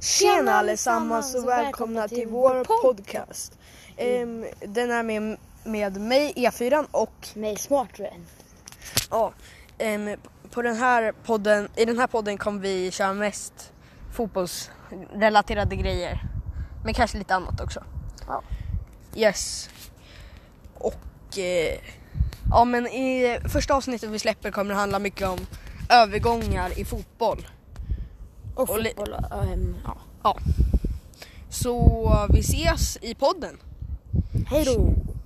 Tjena allesammans och välkomna till vår podcast. Ehm, den är med, med mig E4 och Mig smartare. ja, ehm, på den här podden, i den här podden kommer vi köra mest fotbollsrelaterade grejer. Men kanske lite annat också. Ja. Yes. Och eh, ja men i första avsnittet vi släpper kommer det handla mycket om övergångar i fotboll. Och Och fotboll och hem. Ja. Ja. Så vi ses i podden. Hej då!